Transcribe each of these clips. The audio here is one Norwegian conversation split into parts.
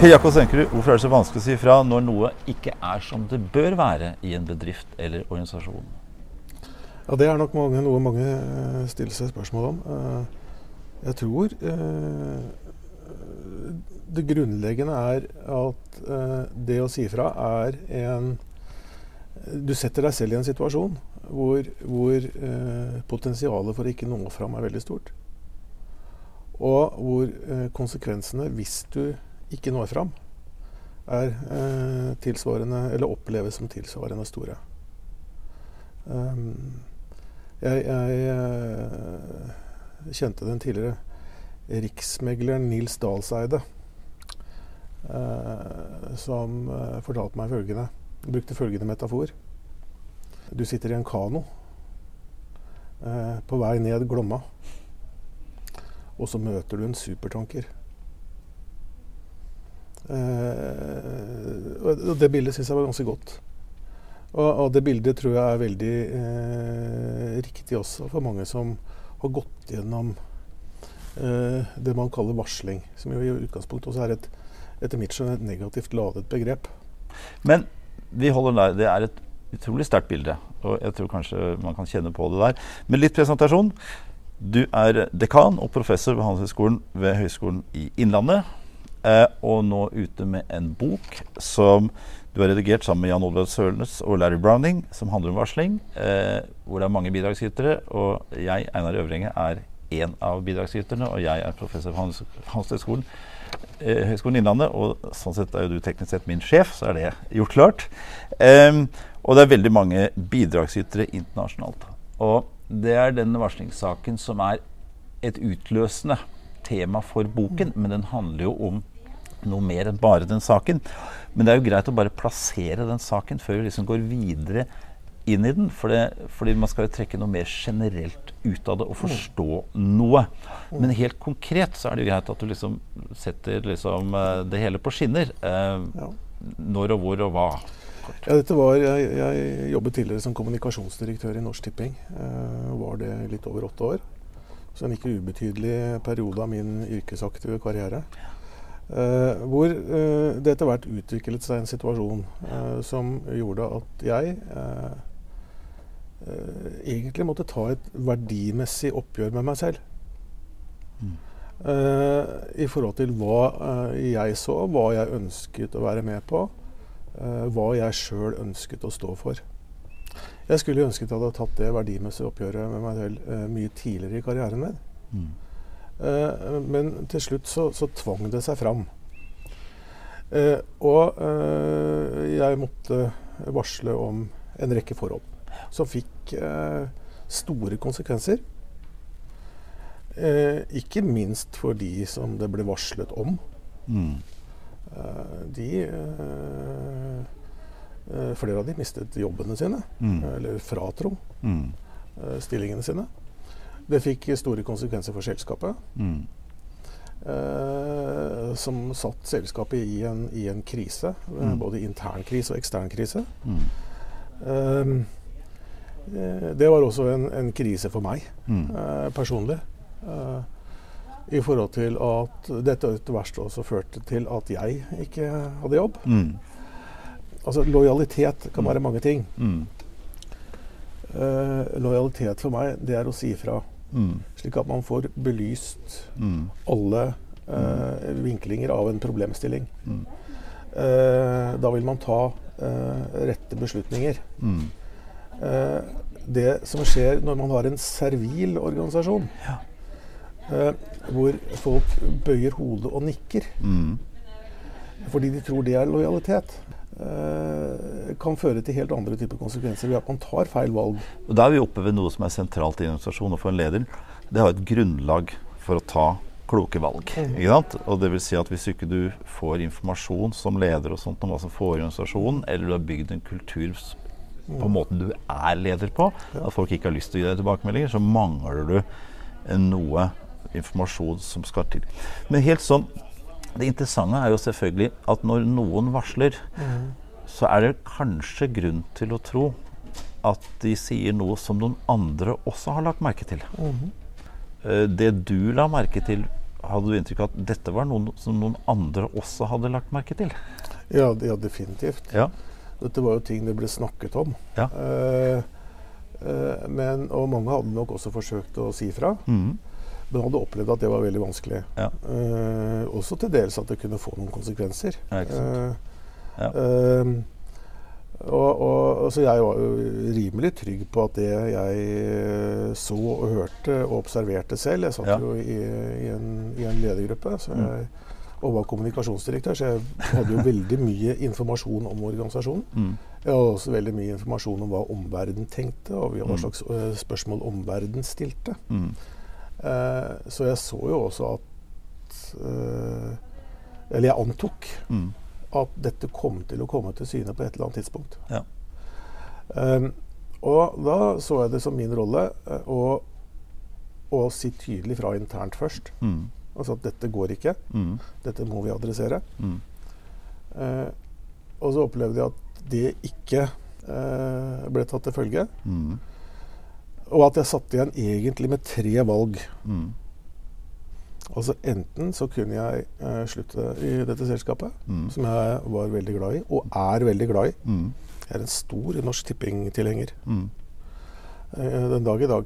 Per Jakob Senkerud, hvorfor er det så vanskelig å si fra når noe ikke er som det bør være i en bedrift eller organisasjon? Ja, Det er nok mange, noe mange eh, stiller seg spørsmål om. Eh, Jeg tror eh, det grunnleggende er at det å si fra er en Du setter deg selv i en situasjon hvor, hvor potensialet for å ikke nå fram er veldig stort. Og hvor eh, konsekvensene, hvis du ikke når fram, er eh, tilsvarende, eller oppleves som tilsvarende store. Um, jeg, jeg eh, kjente den tidligere riksmegleren Nils Dalseide, som fortalte meg følgende. Brukte følgende metafor. Du sitter i en kano på vei ned Glomma, og så møter du en supertanker. Eh, og det bildet syns jeg var ganske godt. Og, og, det bildet tror jeg er veldig eh, riktig også for mange som har gått gjennom eh, det man kaller varsling. Som jo i utgangspunktet også er et, etter mitt skjønn et negativt ladet begrep. Men vi holder der. Det er et utrolig sterkt bilde. Og jeg tror kanskje man kan kjenne på det der. Men litt presentasjon. Du er dekan og professor ved Handelshøyskolen ved Høgskolen i Innlandet. Eh, og nå ute med en bok som du har redigert sammen med Jan Olav Sølnes og Larry Browning, som handler om varsling. Eh, hvor det er mange bidragsytere. Og jeg, Einar Øvrenge, er én av bidragsyterne. Og jeg er professor ved Handelshøyskolen eh, Høgskolen Innlandet. Og sånn sett er jo du teknisk sett min sjef, så er det gjort klart. Eh, og det er veldig mange bidragsytere internasjonalt. Og det er den varslingssaken som er et utløsende tema for boken, men den handler jo om noe mer enn bare den saken. Men det er jo greit å bare plassere den saken før vi liksom går videre inn i den. For det, fordi man skal jo trekke noe mer generelt ut av det og forstå noe. Men helt konkret så er det jo greit at du liksom setter liksom eh, det hele på skinner. Eh, når og hvor og hva. Ja, dette var, jeg, jeg, jobbet tidligere som kommunikasjonsdirektør i Norsk Tipping. Eh, var det litt over åtte år. Så en ikke ubetydelig periode av min yrkesaktive karriere. Uh, hvor uh, det etter hvert utviklet seg en situasjon uh, som gjorde at jeg egentlig måtte ta et verdimessig oppgjør med meg selv. Mm. I forhold til hva jeg så, hva jeg ønsket å være med på, hva jeg sjøl ønsket å stå for. Jeg skulle ønsket jeg hadde tatt det verdimessige oppgjøret med meg selv mye tidligere i karrieren min. Mm. Uh, men til slutt så, så, tvang det seg fram. Og jeg måtte varsle om en rekke forhold som fikk store konsekvenser. ikke minst for de som det ble varslet om. Mm. De Flere av de mistet jobbene sine, mm. eller fratro mm. stillingene sine. Det fikk store konsekvenser for selskapet. Mm. Eh, som satt selskapet i en, i en krise. Eh, mm. Både intern krise og ekstern krise. Mm. Eh, det var også en, en krise for meg mm. eh, personlig. I forhold til at dette etter hvert også førte til at jeg ikke hadde jobb. Mm. Altså lojalitet kan være mange ting. Uh, lojalitet for meg, det er å si ifra. Mm. Slik at man får belyst mm. alle uh, vinklinger av en problemstilling. Mm. Uh, da vil man ta rette beslutninger. det som skjer når man har en servil organisasjon, ja. Hvor folk bøyer hodet og nikker mm. fordi de tror det er lojalitet, kan føre til helt andre typer konsekvenser ved at man tar feil valg. Og Da er vi oppe ved noe som er sentralt i en organisasjon og for en leder. Det har et grunnlag for å ta kloke valg. Mm. Ikke sant? Og det vil si at Hvis ikke du får informasjon som leder og sånt om hva som får i organisasjonen, eller du har bygd en kultur på mm. måten du er leder på, at folk ikke har lyst til å gi deg tilbakemeldinger, så mangler du noe informasjon som skal til. Men helt sånn, det interessante er jo selvfølgelig at når noen varsler, mm så er det kanskje grunn til å tro at de sier noe som noen andre også har lagt merke til. Mm det du la merke til, hadde du inntrykk av at dette var noe som noen andre også hadde lagt merke til? Ja, ja definitivt. Ja. Dette var jo ting det ble snakket om. Ja. Eh, eh, men, og mange hadde nok også forsøkt å si fra. Mm. Men hadde opplevd at det var veldig vanskelig. Ja. Eh, også til dels at det kunne få noen konsekvenser. Ja. Eh, Ja. eh, og, og, altså jeg var jo rimelig trygg på at det jeg eh, så og hørte og observerte selv Jeg satt Ja. Mm. jo i, i, en, i en ledergruppe så jeg, og var kommunikasjonsdirektør, så jeg hadde jo veldig mye informasjon om organisasjonen. Mm. Jeg hadde også veldig mye informasjon om hva omverdenen tenkte, og hva Mm. slags eh, spørsmål omverdenen stilte. Mm. Eh, så jeg så jo også at eh, Eller jeg antok Mm. at dette kom til å komme til syne på et eller annet tidspunkt. Ja. Um, og da så jeg det som min rolle å, å si tydelig fra internt først. Mm. Altså at dette går ikke. Mm. Dette må vi adressere. Eh, og så opplevde jeg at det ikke eh, ble tatt til følge. Mm. Og at jeg satt igjen egentlig med tre valg. Mm. Altså enten så kunne jeg eh, slutte i dette selskapet, Mm. som jeg var veldig glad i, og er veldig glad i. Mm. Jeg er en stor Norsk Tipping-tilhenger Mm. eh, den dag i dag.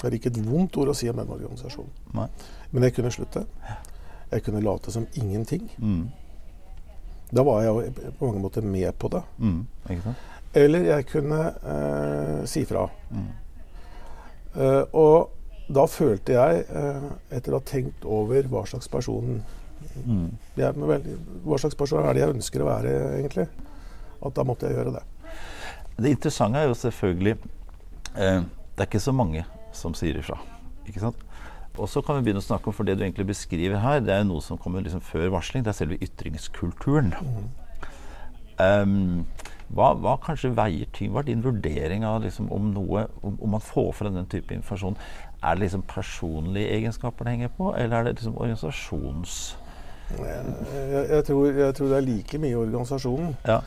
Det er ikke et vondt ord å si om den organisasjonen. Nei. Men jeg kunne slutte. Jeg kunne late som ingenting. Mm. Da var jeg jo på mange måter med på det. Mm. Ikke sant? Eller jeg kunne eh, si fra. Mm. Eh, og da følte jeg, eh, etter å ha tenkt over hva slags person Mm. jeg, Hva slags person er det jeg ønsker å være, egentlig? At da måtte jeg gjøre det. Det interessante er jo selvfølgelig eh, Det er ikke så mange som sier ifra. Ikke sant? Og så kan vi begynne å snakke om, for det du egentlig beskriver her, det er noe som kommer liksom før varsling. Det er selve ytringskulturen. Um, hva, hva kanskje veier tyngst? Hva er din vurdering av liksom, om noe om, om man får frem den type informasjon? Er det liksom personlige egenskaper det henger på, eller er det liksom organisasjons... Jeg, jeg, jeg, tror, jeg tror det er like mye organisasjonen. Ja.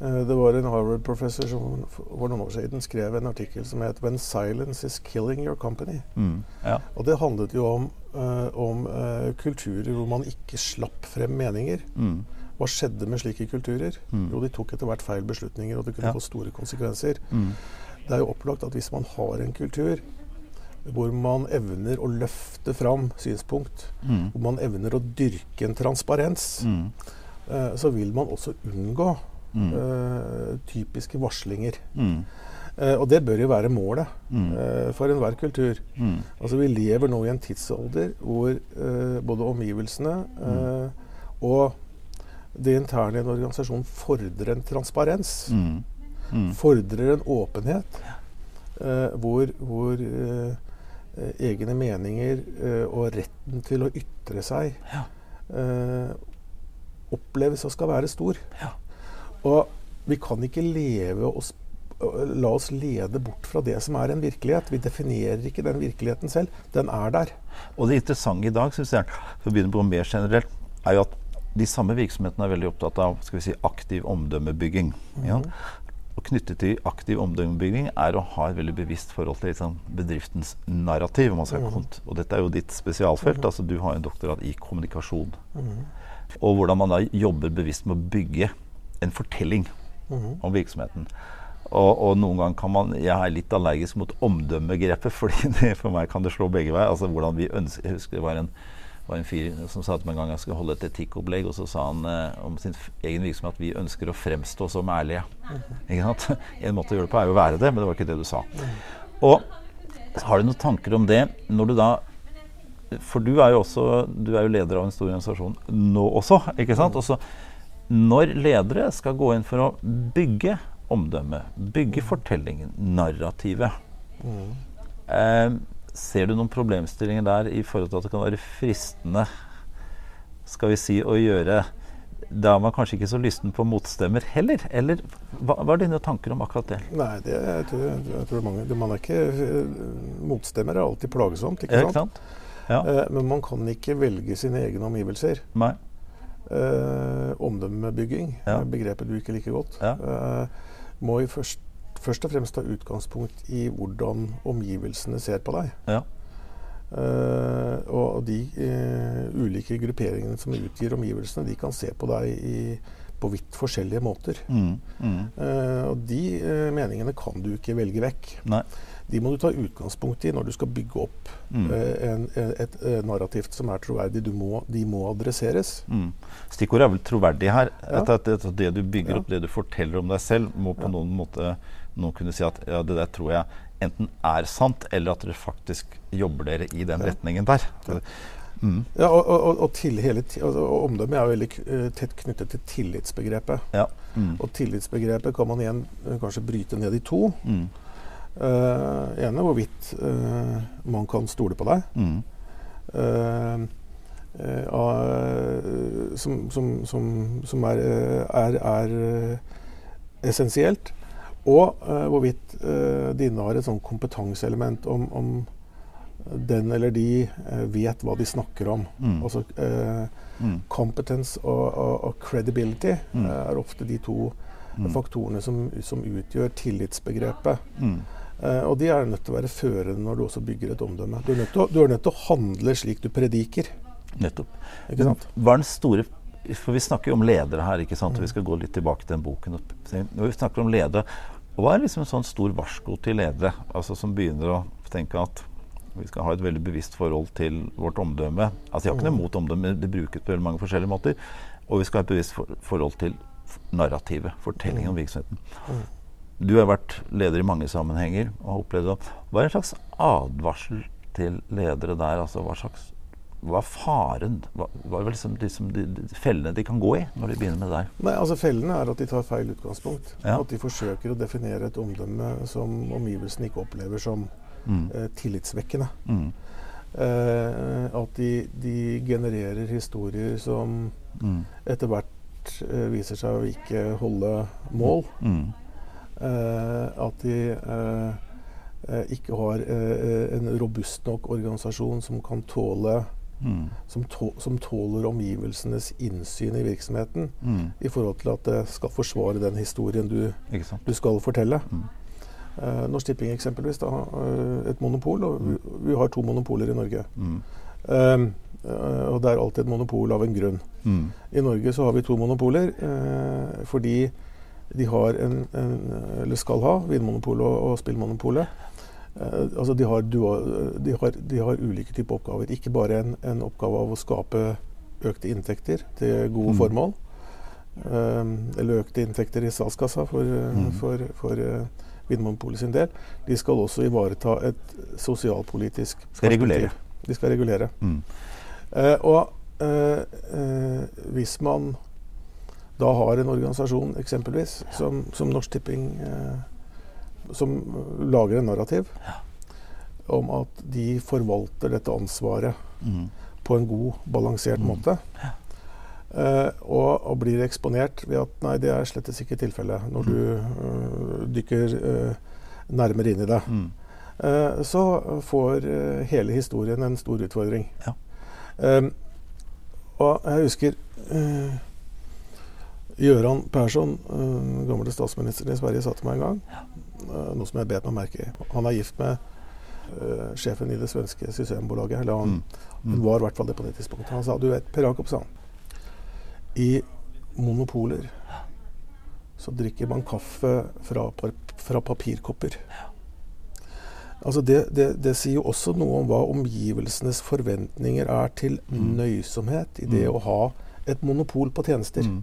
Eh, Det var en Harvard-professor som for noen år siden skrev en artikkel som het 'When silence is killing your company'. Mm. ja. Og det handlet jo om, eh, om eh, kulturer hvor man ikke slapp frem meninger. Mm. Hva skjedde med slike kulturer? Mm. Jo, de tok etter hvert feil beslutninger, og det kunne Ja. få store konsekvenser. Mm. Det er jo opplagt at hvis man har en kultur hvor man evner å løfte fram synspunkt, Mm. hvor man evner å dyrke en transparens, Mm. eh, så vil man også unngå Mm. eh, typiske varslinger. Mm. Eh, og det bør jo være målet eh, for enhver kultur. Mm. Altså Vi lever nå i en tidsalder hvor eh, både omgivelsene eh, og det interne i en organisasjon fordrer en transparens. Mm. Mm. Fordrer en åpenhet eh, hvor, hvor eh, eh, egne meninger eh, og retten til å ytre seg Ja. eh, oppleves og skal være stor. Ja. Og vi kan ikke leve og sp- la oss lede bort fra det som er en virkelighet. Vi definerer ikke den virkeligheten selv. Den er der. Og det interessante i dag, syns jeg, for å begynne på mer generelt, er jo at de samme virksomhetene er veldig opptatt av skal vi si, aktiv omdømmebygging. Ja? Og knyttet til aktiv omdømmebygging er å ha et veldig bevisst forhold til liksom, bedriftens narrativ. om man skal kont- Og dette er jo ditt spesialfelt. altså Du har en doktorat i kommunikasjon. Og hvordan man da jobber bevisst med å bygge en fortelling om virksomheten. Og, og noen ganger kan man Jeg er litt allergisk mot omdømmegrepet, fordi det, for meg kan det slå begge veier. Altså hvordan vi ønsker Jeg husker det var en, var en fyr som sa til meg en gang jeg skulle holde et etikkopplegg, og så sa han eh, om sin egen virksomhet at vi ønsker å fremstå som ærlige. Ikke sant? En måte å gjøre det på er jo å være det, men det var ikke det du sa. Og har du noen tanker om det når du da For du er jo også Du er jo leder av en stor organisasjon nå også, ikke sant? Også, når ledere skal gå inn for å bygge omdømme, bygge fortellingen, narrativet eh, Ser du noen problemstillinger der i forhold til at det kan være fristende skal vi si, å gjøre Da er man kanskje ikke så lysten på motstemmer heller? Eller hva, hva er dine tanker om akkurat det? Nei, det jeg tror jeg, tror mange, man er ikke Motstemmer er alltid plagsomt, ikke ikke sant? Ja. Eh, men man kan ikke velge sine egne omgivelser. Nei. Eh, omdømmebygging Ja. begrepet du ikke liker godt. Ja. Eh, må i først, først og fremst ta utgangspunkt i hvordan omgivelsene ser på deg. Ja. Uh, og de uh, ulike grupperingene som utgir omgivelsene, de kan se på deg i, på vidt forskjellige måter. Mm, mm. Uh, og de meningene kan du ikke velge vekk. Nei. De må du ta utgangspunkt i når du skal bygge opp mm. en, et, et, narrativt som er troverdig. Må, de må adresseres. Mm. Stikkordet er vel troverdig her. Ja. At, at, at, det du bygger ja. opp, det du forteller om deg selv, må på ja. noen måte noen kunne si at ja, det der tror jeg enten er sant, eller at dere faktisk jobber dere i den retningen der. Mm. Ja, og, og, og, til hele, og omdømmet er veldig uh, tett knyttet til tillitsbegrepet. Ja. Mm. Og tillitsbegrepet kan man igjen uh, kanskje bryte ned i to. Mm. Uh, ene hvorvidt man kan stole på deg. Mm. som, som, som, som er, er, er essensielt. Og uh, hvorvidt uh, dine har et sånn kompetanseelement om, om, den eller de uh, vet hva de snakker om. Mm. Altså mm. competence og, og, og credibility mm. er ofte de to mm. faktorene som, som, utgjør tillitsbegrepet. Mm. og de er nødt til å være førende når du også bygger et omdømme. Du er nødt til å, nødt til å handle slik du prediker. Nettopp. Hva er den store for Vi snakker jo om ledere her. ikke sant? Og Vi skal gå litt tilbake til den boken. Når vi snakker om ledere, hva er liksom en sånn stor varsko til ledere altså som begynner å tenke at vi skal ha et veldig bevisst forhold til vårt omdømme. Altså Jeg har ikke noe mm. mot omdømme, det brukes på veldig mange forskjellige måter. Og vi skal ha et bevisst for forhold til narrativet, fortellingen om mm. virksomheten. Mm. Du har vært leder i mange sammenhenger og har opplevd det. Hva er en slags advarsel til ledere der? Altså hva slags hva er faren? Hva, hva er liksom, liksom de, de, fellene de kan gå i når de begynner med det der? Nei, altså Fellene er at de tar feil utgangspunkt. Ja. At de forsøker å definere et omdømme som omgivelsene ikke opplever som mm. eh, tillitsvekkende. Mm. Eh, at de, de, genererer historier som mm. etter hvert eh, viser seg å ikke holde mål. Mm. Eh, at de eh, eh, ikke har en robust nok organisasjon som kan tåle Mm. Som, som, tåler omgivelsenes innsyn i virksomheten mm. i forhold til at det skal forsvare den historien du, du skal fortelle. Mm. Eh, Norsk Tipping eksempelvis, da, uh, et monopol. og vi, vi, har to monopoler i Norge. Eh, og det er alltid et monopol av en grunn. Mm. I Norge så har vi to monopoler fordi de har en, en, eller skal ha, Vinmonopolet og, og Spillmonopolet Eh, altså de har, de, har, de har, ulike typer oppgaver. Ikke bare en, en, oppgave av å skape økte inntekter til gode mm. formål. Um, eller økte inntekter i statskassa for, mm. for, for Vinmonopolet sin del. De skal også ivareta et sosialpolitisk Skal regulere. De skal regulere. Mm. Uh, og uh, hvis man da har en organisasjon eksempelvis som, som Norsk Tipping som lager en narrativ ja. om at de forvalter dette ansvaret mm. på en god, balansert mm. måte. Ja. Uh, og, og, blir eksponert ved at nei, det er slett ikke tilfellet når mm. du uh, dykker uh, nærmere inn i det. Mm. så får hele historien en stor utfordring. Ja. og jeg husker Gøran Persson, gamle statsministeren i Sverige, sa til meg en gang ja. Eh, noe som jeg bet meg merke i. Han er gift med uh, sjefen i det svenske Systembolaget. Eller han, mm. mm. var i hvert fall det på det tidspunktet. Han sa du vet, Per Jakob, sa han. I monopoler så drikker man kaffe fra, fra papirkopper. Altså det, det, det, sier jo også noe om hva omgivelsenes forventninger er til mm. nøysomhet i det mm. å ha et monopol på tjenester. Mm.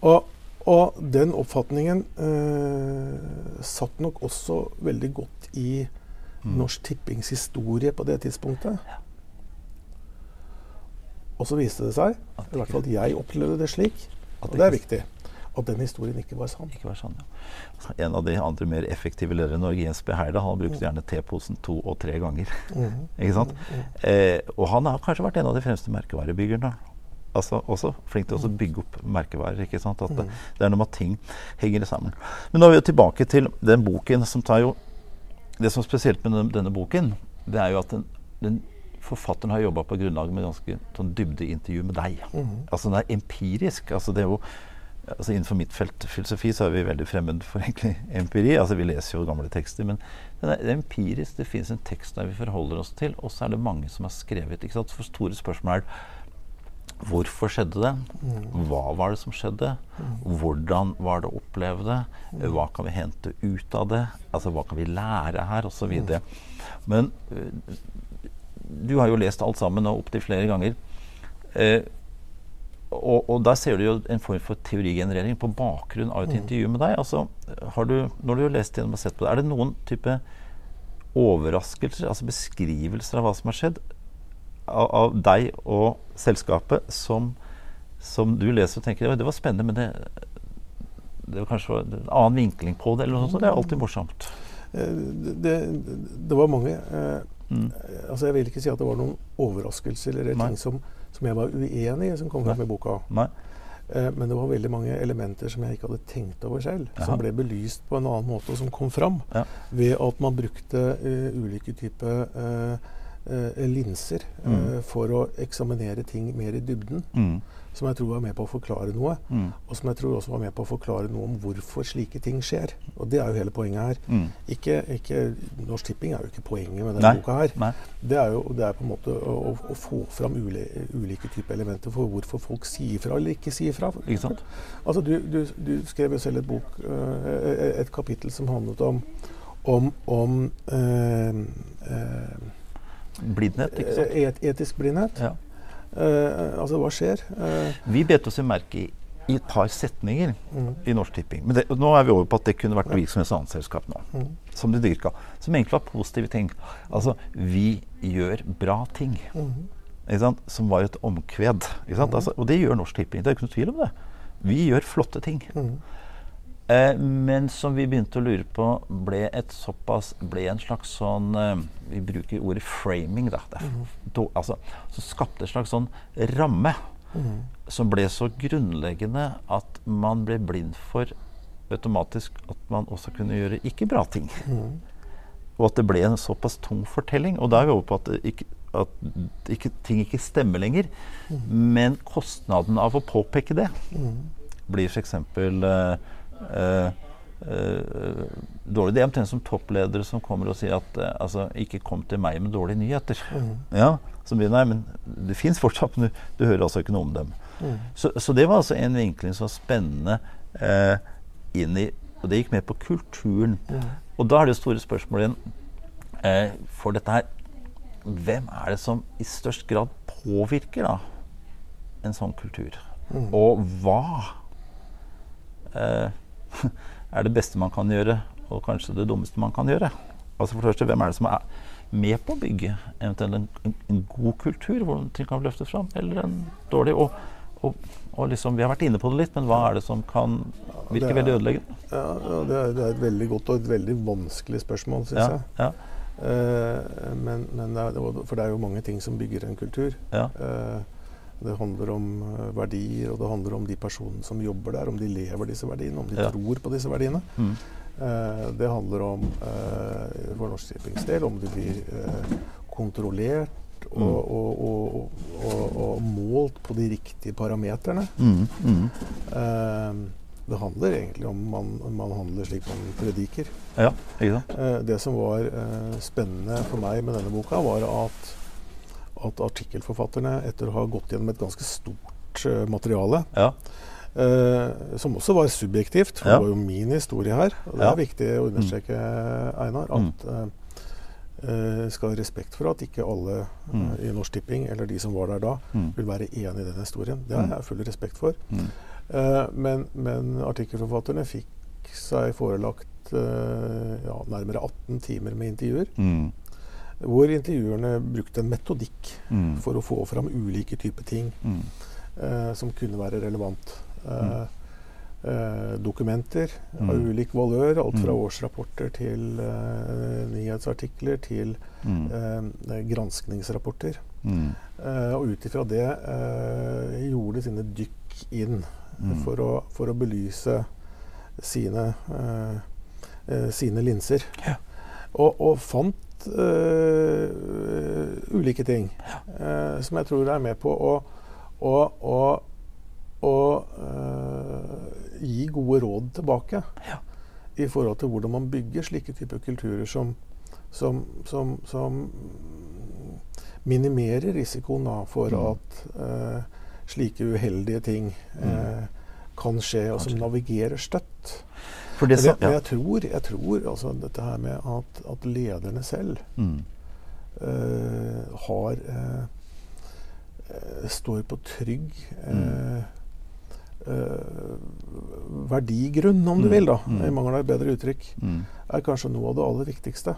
Og og den oppfatningen eh, satt nok også veldig godt i mm. Norsk Tippings historie på det tidspunktet. Ja. Og så viste det seg, i hvert fall jeg opplevde det slik, og det er viktig, at den historien ikke var sann. Ikke var sann ja. En av de andre mer effektive lederne i Norge, Jens B. Heide, han brukte gjerne teposen to og tre ganger. Mm. ikke sant? Mm. Eh, og han har kanskje vært en av de fremste merkevarebyggerne altså, også flink til å bygge opp merkevarer. ikke sant? At det, mm. det, er noe med at ting henger sammen. Men nå er vi jo tilbake til den boken som tar jo Det som er spesielt med denne, denne boken, det er jo at den, den forfatteren har jobba på grunnlag med ganske sånn dybdeintervju med deg. Mm. Altså den er empirisk. altså det er jo altså Innenfor mitt felt filosofi så er vi veldig fremmed for egentlig empiri. altså Vi leser jo gamle tekster. Men det er empirisk. Det finnes en tekst der vi forholder oss til, og så er det mange som har skrevet. ikke sant? For store spørsmål er Hvorfor skjedde det? Hva var det som skjedde? Hvordan var det å oppleve det? Hva kan vi hente ut av det? Altså Hva kan vi lære her? Og så videre. Men øh, du har jo lest alt sammen og opptil flere ganger. Eh, og, og, der ser du jo en form for teorigenerering på bakgrunn av et intervju med deg. Altså, har du, når du har lest gjennom og sett på det, er det noen type overraskelser, altså beskrivelser av hva som har skjedd, av, av deg og selskapet, som, som, du leser og tenker det var spennende, men det, det var kanskje en annen vinkling på det, eller noe sånt. Det er alltid morsomt. Eh, det, det, var mange. Eh, mm. Altså Jeg vil ikke si at det var noen overraskelser eller Nei. ting som, som, jeg var uenig i, som kom fram i boka. Nei. Eh, men det var veldig mange elementer som jeg ikke hadde tenkt over selv. Aha. Som ble belyst på en annen måte, og som kom fram ja. ved at man brukte uh, ulike typer uh, uh, linser mm. for å eksaminere ting mer i dybden. Mm som jeg tror var med på å forklare noe. Mm. Og som jeg tror også var med på å forklare noe om hvorfor slike ting skjer. Og det er jo hele poenget her. Mm. Ikke, ikke, Norsk Tipping er jo ikke poenget med denne Nei. boka her. Nei. Det er jo det er på en måte å, å få fram uli, ulike typer elementer for hvorfor folk sier fra eller ikke sier fra. Ikke sant? Altså, du, du, du, skrev jo selv et bok, uh, et kapittel som handlet om om, om øh, uh, Blindhet, ikke sant? Et, etisk blindhet. Ja. Uh, altså, hva skjer? Uh, vi bet oss i merke i, i et par setninger mm. i Norsk Tipping. Men det, nå er vi over på at det kunne vært noe som et annet nå. Mm. Som de dyrka. Som egentlig var positive ting. Altså, vi gjør bra ting. Mm. Som var et omkved. Mm. Altså, og det gjør Norsk Tipping. Det er ikke noe tvil om det. Vi gjør flotte ting. Eh, men som vi begynte å lure på, ble et såpass ble en slags sånn eh, Vi bruker ordet 'framing', da. Mm. Do, altså, så skapte en slags sånn ramme mm. som ble så grunnleggende at man ble blind for automatisk at man også kunne gjøre ikke bra ting. Mm. Og at det ble en såpass tung fortelling. Og da er vi over på at, ikke, at ikke, ting ikke stemmer lenger. Mm. Men kostnaden av å påpeke det mm. blir f.eks. Eh, Uh, uh, dårlig. Det er omtrent som toppledere som kommer og sier at uh, altså, ikke kom til meg med dårlige nyheter. Mm. Ja, som blir, nei, men Det fins fortsatt, men du, du, hører altså ikke noe om dem. Mm. Så, så, det var altså en vinkling som var spennende inn i Og det gikk med på kulturen. Mm. Og da er det store spørsmålet igjen for dette her Hvem er det som i størst grad påvirker da en sånn kultur? Mm. Og hva? Eh, er det beste man kan gjøre, og kanskje det dummeste man kan gjøre. Altså for det første, Hvem er det som er med på å bygge eventuelt en, en, en god kultur, hvor ting kan løftes fram, eller en dårlig? Og, og, og, liksom, Vi har vært inne på det litt, men hva er det som kan virke veldig ødeleggende? Ja, ja det, er, det, er, et veldig godt og et veldig vanskelig spørsmål, syns ja, jeg. Ja. Uh, men, men det er, for det er jo mange ting som bygger en kultur. Ja. Uh, det handler om uh, verdier, og det handler om de personene som jobber der, om de lever disse verdiene, om de ja. tror på disse verdiene. Mm. Eh, det handler om, eh, for Norsk Shippings del, om de blir kontrollert og, mm. og, og, og, målt på de riktige parameterne. Mm. mm. det handler egentlig om man, man handler slik man prediker. Ja, det som var spennende for meg med denne boka, var at at artikkelforfatterne, etter å ha gått gjennom et ganske stort uh, materiale ja. uh, Som også var subjektivt, for ja. det var jo min historie her. Og det ja. er viktig å understreke, Einar, at mm. uh, skal ha respekt for at ikke alle mm. i Norsk Tipping, eller de som var der da, mm. vil være enig i den historien. Det har mm. jeg full respekt for. Mm. Men, men, artikkelforfatterne fikk seg forelagt ja, nærmere 18 timer med intervjuer. Mm hvor intervjuerne brukte en metodikk mm. for å få fram ulike typer ting mm. eh, som kunne være relevant. Eh, eh, dokumenter av mm. ulik valør, alt fra mm. årsrapporter til eh, nyhetsartikler til mm. eh, granskningsrapporter. Eh, og ut ifra det gjorde de sine dykk inn for å, for, å, belyse sine, sine linser. Ja. Og, og, fant uh, ulike ting uh, som jeg tror er med på å, å, å, å uh, gi gode råd tilbake Ja. i forhold til hvordan man bygger slike typer kulturer som, som, som, som minimerer risikoen da, for Mm. at eh, slike uheldige ting eh, kan skje, og som navigerer støtt. For det jeg, ja. jeg tror, jeg tror altså dette her med at, at lederne selv Mm. uh, har eh, Står på trygg uh, verdigrunn, om du Mm, vil, da, mm. i mangel av et bedre uttrykk, Mm. er kanskje noe av det aller viktigste.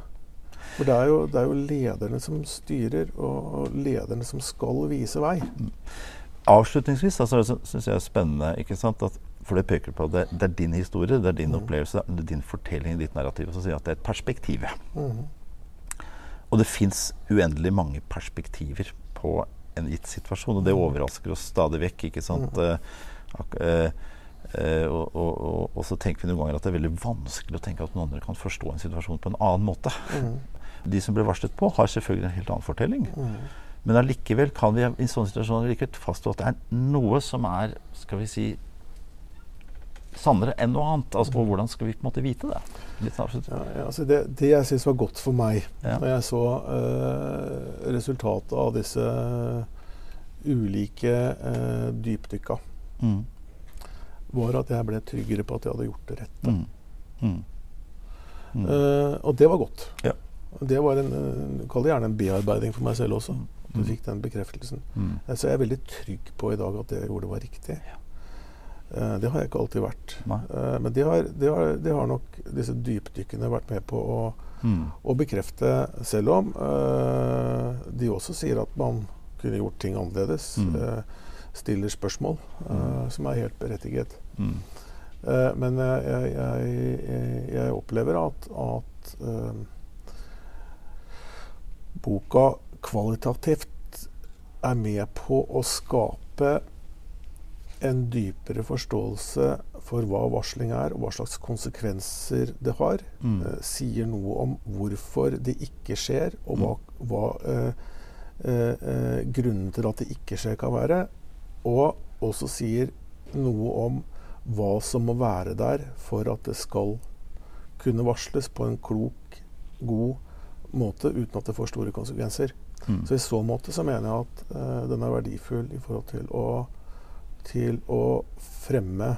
For det er jo, det er jo lederne som styrer, og, lederne som skal vise vei. Avslutningsvis altså, syns jeg det er spennende ikke sant, at for det peker på at det, det er din historie, det er din Mm. opplevelse, det er din fortelling, ditt narrativ. Og så sier at det er et perspektiv. Mm. Og det fins uendelig mange perspektiver på en gitt situasjon, og det overrasker oss stadig vekk. ikke sant? Mm. Uh, og, og, og, så tenker vi noen ganger at det er veldig vanskelig å tenke at noen andre kan forstå en situasjon på en annen måte. Mm. De som ble varslet på, har selvfølgelig en helt annen fortelling. Mm. Men allikevel kan vi i sånne situasjoner likevel fastslå at det er noe som er skal vi si, sannere enn noe annet. Altså, og hvordan skal vi på en måte vite det? Ja, ja, altså det, det jeg syns var godt for meg Ja. når jeg så uh, resultatet av disse ulike uh, dypdykka, Mm. var at jeg ble tryggere på at jeg hadde gjort det rette. Mm. Mm. Eh, og det var godt. Ja. Det var en, eh, kall det gjerne en bearbeiding for meg selv også. Du Mm. fikk den bekreftelsen. Mm. Eh, Så jeg er veldig trygg på i dag at det jeg gjorde, var riktig. Eh, det har jeg ikke alltid vært. Nei. Eh, men det har, det, har, det har nok disse dypdykkene vært med på å, Mm. å bekrefte, selv om uh, de også sier at man kunne gjort ting annerledes. Mm. Uh, stiller spørsmål uh, som er helt berettiget. Mm. Eh, men jeg, jeg, jeg, jeg opplever at, at eh, boka kvalitativt er med på å skape en dypere forståelse for hva varsling er, og hva slags konsekvenser det har. Mm. Eh, sier noe om hvorfor det ikke skjer, og hva, hva eh, eh, eh, grunnen til at det ikke skjer, kan være. Og også sier noe om hva som må være der for at det skal kunne varsles på en klok, god måte uten at det får store konsekvenser. Mm. Så i så måte så mener jeg at eh, den er verdifull i forhold til å, til å fremme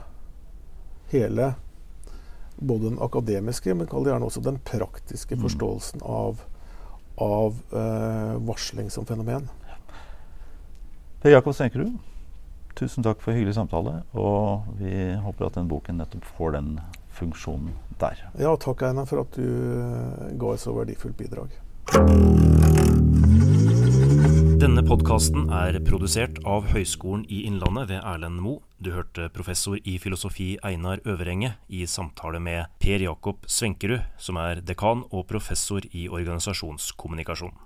hele både den akademiske, men kall det gjerne også den praktiske Mm. forståelsen av, av eh, varsling som fenomen. Per Jakob Senkerud, tusen takk for hyggelig samtale. Og vi håper at den boken nettopp får den funksjonen der. Ja, takk Einar for at du eh, ga et så verdifullt bidrag. Denne podkasten er produsert av Høgskolen i Innlandet ved Erlend Moe. Du hørte professor i filosofi Einar Øverenge i samtale med Per Jakob Svenkerud, som er dekan og professor i organisasjonskommunikasjon.